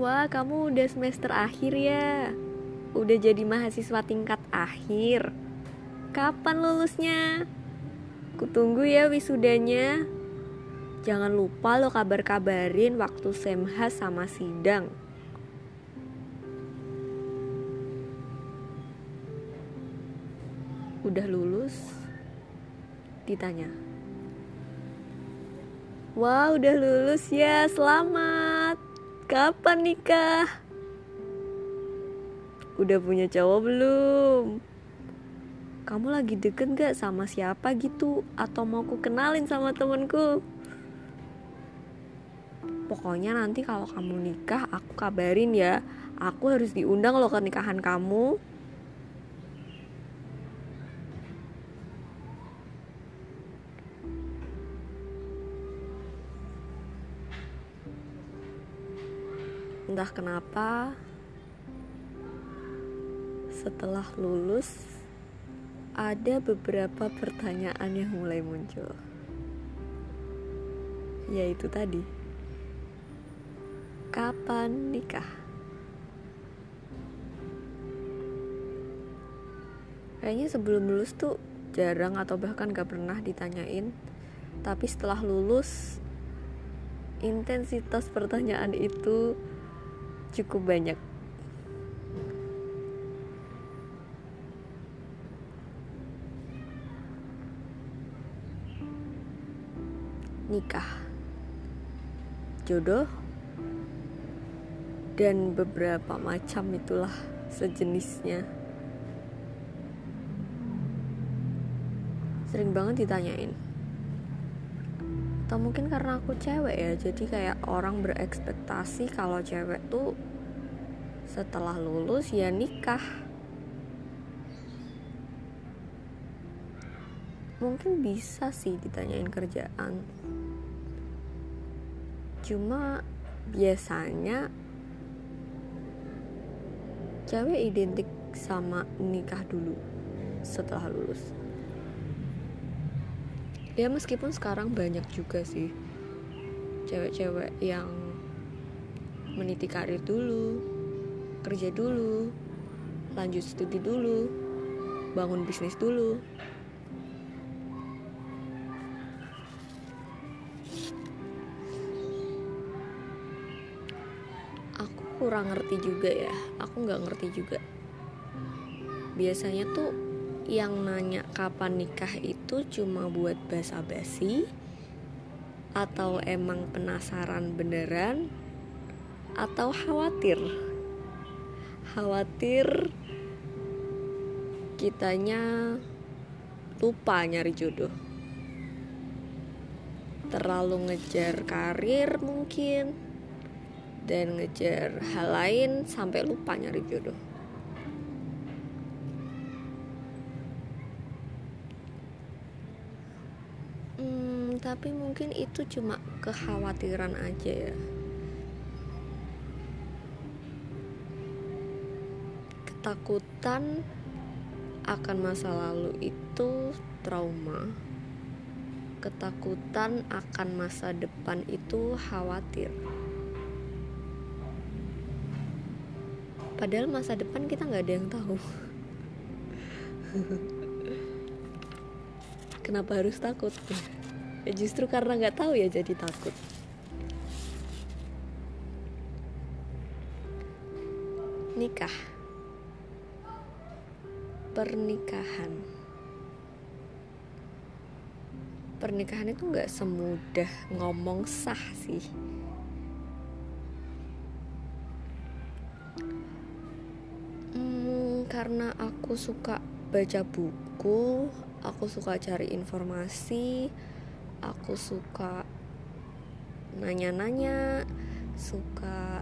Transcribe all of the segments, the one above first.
Wah, kamu udah semester akhir ya? Udah jadi mahasiswa tingkat akhir? Kapan lulusnya? Kutunggu ya wisudanya. Jangan lupa lo kabar-kabarin waktu semha sama sidang. Udah lulus? Ditanya. Wah, udah lulus ya. Selamat. Kapan nikah? Udah punya cowok belum? Kamu lagi deket gak sama siapa gitu? Atau mau ku kenalin sama temenku? Pokoknya nanti kalau kamu nikah aku kabarin ya Aku harus diundang loh ke nikahan kamu entah kenapa setelah lulus ada beberapa pertanyaan yang mulai muncul. Yaitu tadi kapan nikah? Kayaknya sebelum lulus tuh jarang atau bahkan gak pernah ditanyain. Tapi setelah lulus intensitas pertanyaan itu cukup banyak. Nikah, jodoh, dan beberapa macam itulah sejenisnya. Sering banget ditanyain atau mungkin karena aku cewek ya jadi kayak orang berekspektasi kalau cewek tuh setelah lulus ya nikah. Mungkin bisa sih ditanyain kerjaan. Cuma biasanya cewek identik sama nikah dulu setelah lulus ya meskipun sekarang banyak juga sih cewek-cewek yang meniti karir dulu kerja dulu lanjut studi dulu bangun bisnis dulu. Aku kurang ngerti juga ya. Aku nggak ngerti juga. Biasanya tuh yang nanya kapan nikah itu cuma buat basa-basi atau emang penasaran beneran atau khawatir? Khawatir kitanya lupa nyari jodoh. Terlalu ngejar karir mungkin dan ngejar hal lain sampai lupa nyari jodoh tapi mungkin itu cuma kekhawatiran aja ya. Ketakutan akan masa lalu itu trauma. Ketakutan akan masa depan itu khawatir. Padahal masa depan kita nggak ada yang tahu. Kenapa harus takut ya justru karena nggak tahu ya jadi takut. Nikah. Pernikahan. Pernikahan itu nggak semudah ngomong sah sih. Hmm, karena aku suka baca buku aku suka cari informasi aku suka nanya-nanya suka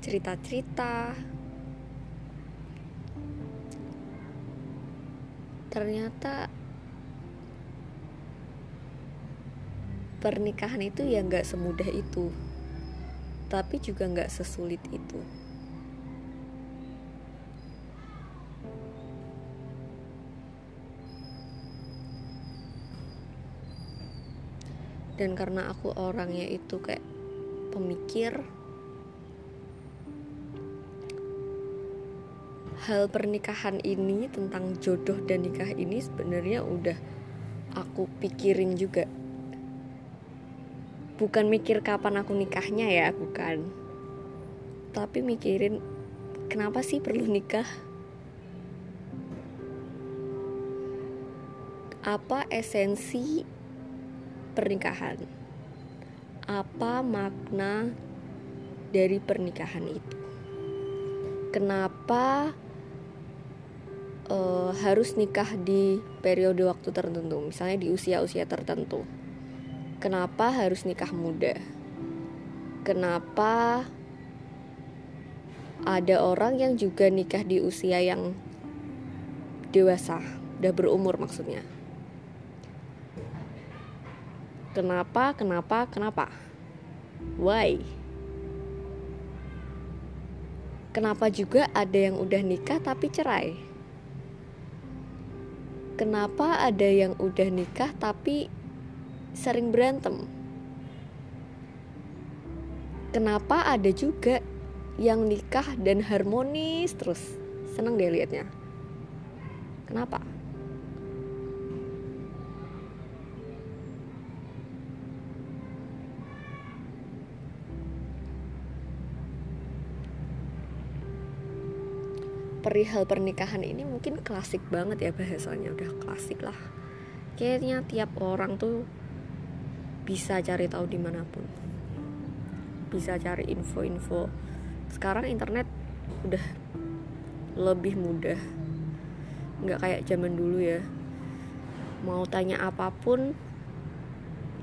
cerita-cerita. Ternyata pernikahan itu ya nggak semudah itu tapi juga nggak sesulit itu dan karena aku orangnya itu kayak pemikir hal pernikahan ini tentang jodoh dan nikah ini sebenarnya udah aku pikirin juga. Bukan mikir kapan aku nikahnya ya bukan. Tapi mikirin kenapa sih perlu nikah? Apa esensi pernikahan. Apa makna dari pernikahan itu? Kenapa uh, harus nikah di periode waktu tertentu? Misalnya di usia-usia tertentu. Kenapa harus nikah muda? Kenapa ada orang yang juga nikah di usia yang dewasa, udah berumur maksudnya. Kenapa? Kenapa? Kenapa? Why? Kenapa juga ada yang udah nikah tapi cerai? Kenapa ada yang udah nikah tapi sering berantem? Kenapa ada juga yang nikah dan harmonis terus seneng deh liatnya kenapa perihal pernikahan ini mungkin klasik banget ya bahasanya udah klasik lah. Kayaknya tiap orang tuh bisa cari tahu di mana pun bisa cari info-info. Sekarang internet udah lebih mudah. Nggak kayak zaman dulu ya. Mau tanya apa pun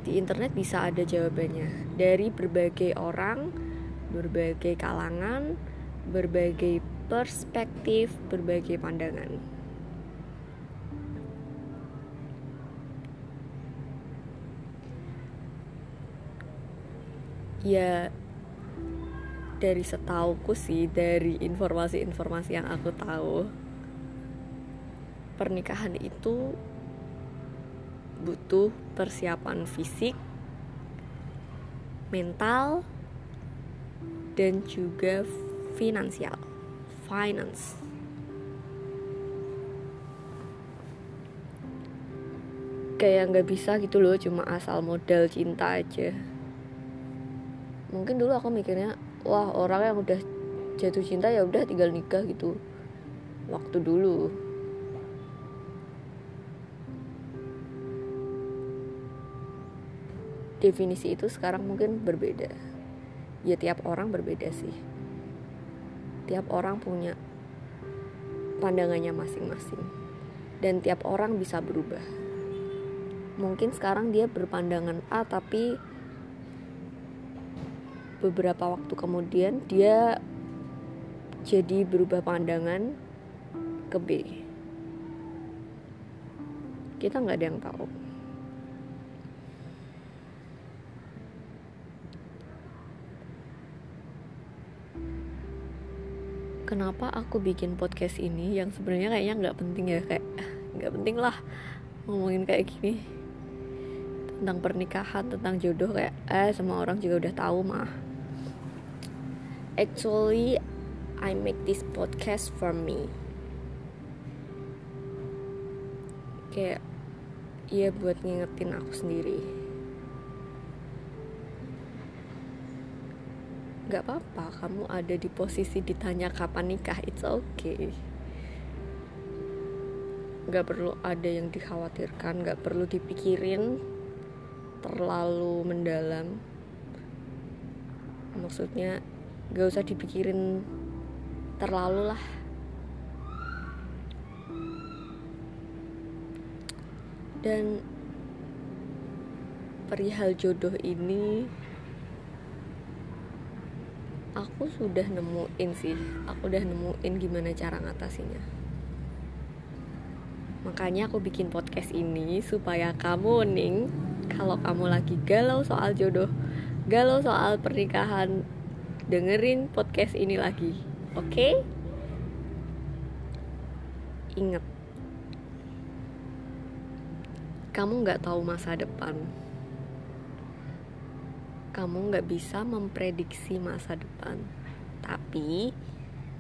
di internet bisa ada jawabannya. Dari berbagai orang berbagai kalangan berbagai perspektif berbagai pandangan. Ya dari setauku sih dari informasi-informasi yang aku tahu pernikahan itu butuh persiapan fisik mental dan juga finansial finance. Kayak nggak bisa gitu loh cuma asal modal cinta aja. Mungkin dulu aku mikirnya wah orang yang udah jatuh cinta ya udah tinggal nikah gitu. Waktu dulu. Definisi itu sekarang mungkin berbeda. Ya tiap orang berbeda sih tiap orang punya pandangannya masing-masing. Dan tiap orang bisa berubah. Mungkin sekarang dia berpandangan A tapi beberapa waktu kemudian dia jadi berubah pandangan ke B. Kita nggak ada yang tahu kenapa aku bikin podcast ini yang sebenarnya kayaknya nggak penting ya kayak nggak penting lah ngomongin kayak gini. Tentang pernikahan tentang jodoh kayak eh semua orang juga udah tahu mah. Actually I make this podcast for me. Kayak ya buat ngingetin aku sendiri Gak apa-apa kamu ada di posisi ditanya kapan nikah it's okay. Gak perlu ada yang dikhawatirkan Gak perlu dipikirin. Terlalu mendalam. Maksudnya gak usah dipikirin terlalu lah. Dan perihal jodoh ini aku sudah nemuin sih aku udah nemuin gimana cara ngatasinya makanya aku bikin podcast ini supaya kamu ning kalau kamu lagi galau soal jodoh galau soal pernikahan dengerin podcast ini lagi. Oke? Okay? Ingat, kamu nggak tahu masa depan. Kamu nggak bisa memprediksi masa depan, tapi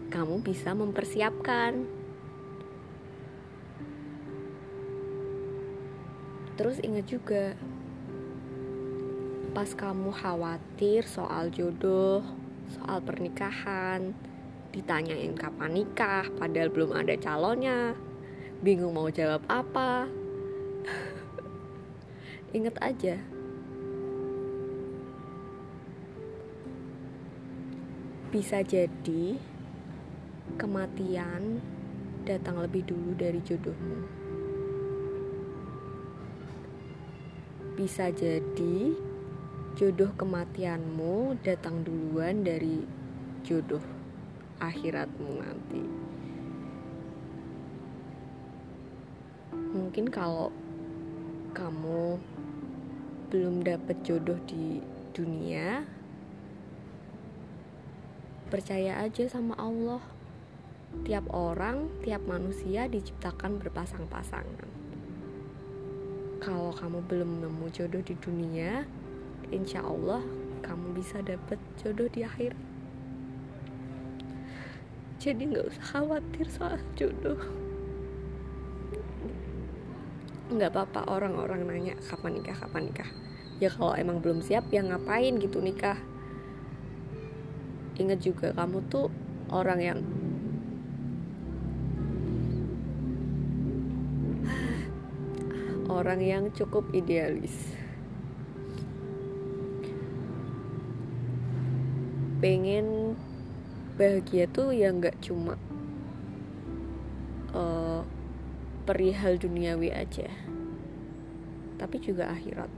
kamu bisa mempersiapkan. Terus ingat juga, pas kamu khawatir soal jodoh, soal pernikahan, ditanyain kapan nikah, padahal belum ada calonnya, bingung mau jawab apa. Ingat aja, bisa jadi kematian datang lebih dulu dari jodohmu. Bisa jadi jodoh kematianmu datang duluan dari jodoh akhiratmu nanti. Mungkin kalau kamu belum dapat jodoh di dunia, percaya aja sama Allah. Tiap orang, tiap manusia diciptakan berpasang-pasangan. Kalau kamu belum nemu jodoh di dunia, insya Allah kamu bisa dapet jodoh di akhir jadi nggak usah khawatir soal jodoh nggak apa-apa orang-orang nanya kapan nikah kapan nikah ya kalau emang belum siap ya ngapain gitu nikah ingat juga kamu tuh orang yang orang yang cukup idealis. Pengen bahagia tuh ya nggak cuma uh, perihal duniawi aja tapi juga akhirat.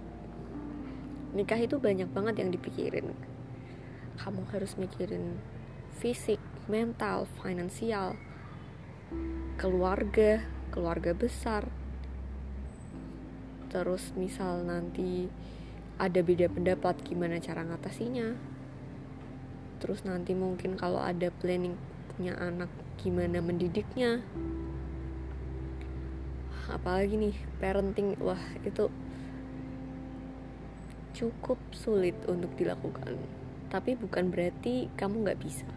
Nikah itu banyak banget yang dipikirin kamu harus mikirin fisik mental finansial keluarga keluarga besar. Terus misal nanti ada beda pendapat gimana cara ngatasinya. Terus nanti mungkin kalau ada planning punya anak gimana mendidiknya. Apalagi nih parenting wah itu cukup sulit untuk dilakukan tapi bukan berarti kamu nggak bisa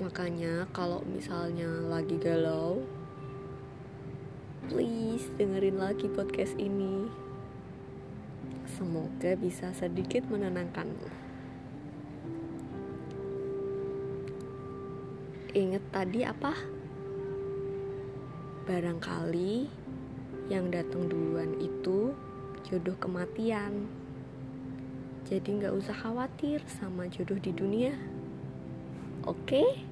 makanya kalau misalnya lagi galau please dengerin lagi podcast ini. Semoga bisa sedikit menenangkanmu. Ingat tadi apa? Barangkali yang datang duluan itu jodoh kematian. Jadi nggak usah khawatir sama jodoh di dunia. Oke? Okay?